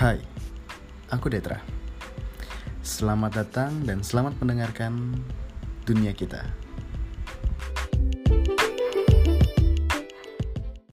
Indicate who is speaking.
Speaker 1: Hai, aku Detra. Selamat datang dan selamat mendengarkan dunia kita.